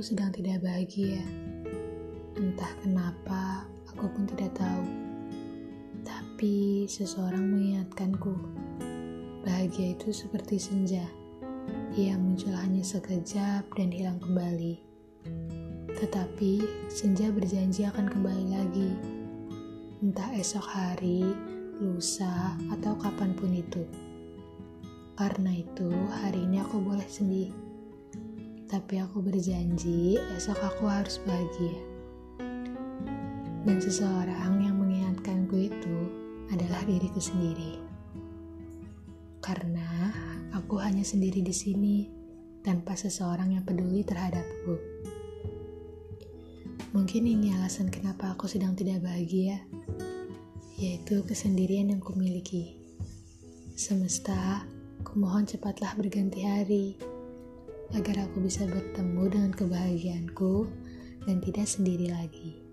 aku sedang tidak bahagia. Entah kenapa, aku pun tidak tahu. Tapi seseorang mengingatkanku, bahagia itu seperti senja. Ia muncul hanya sekejap dan hilang kembali. Tetapi senja berjanji akan kembali lagi. Entah esok hari, lusa, atau kapan pun itu. Karena itu, hari ini aku boleh sedih tapi aku berjanji esok aku harus bahagia. Dan seseorang yang mengingatkanku itu adalah diriku sendiri. Karena aku hanya sendiri di sini tanpa seseorang yang peduli terhadapku. Mungkin ini alasan kenapa aku sedang tidak bahagia, yaitu kesendirian yang kumiliki. Semesta, kumohon cepatlah berganti hari agar aku bisa bertemu dengan kebahagiaanku dan tidak sendiri lagi.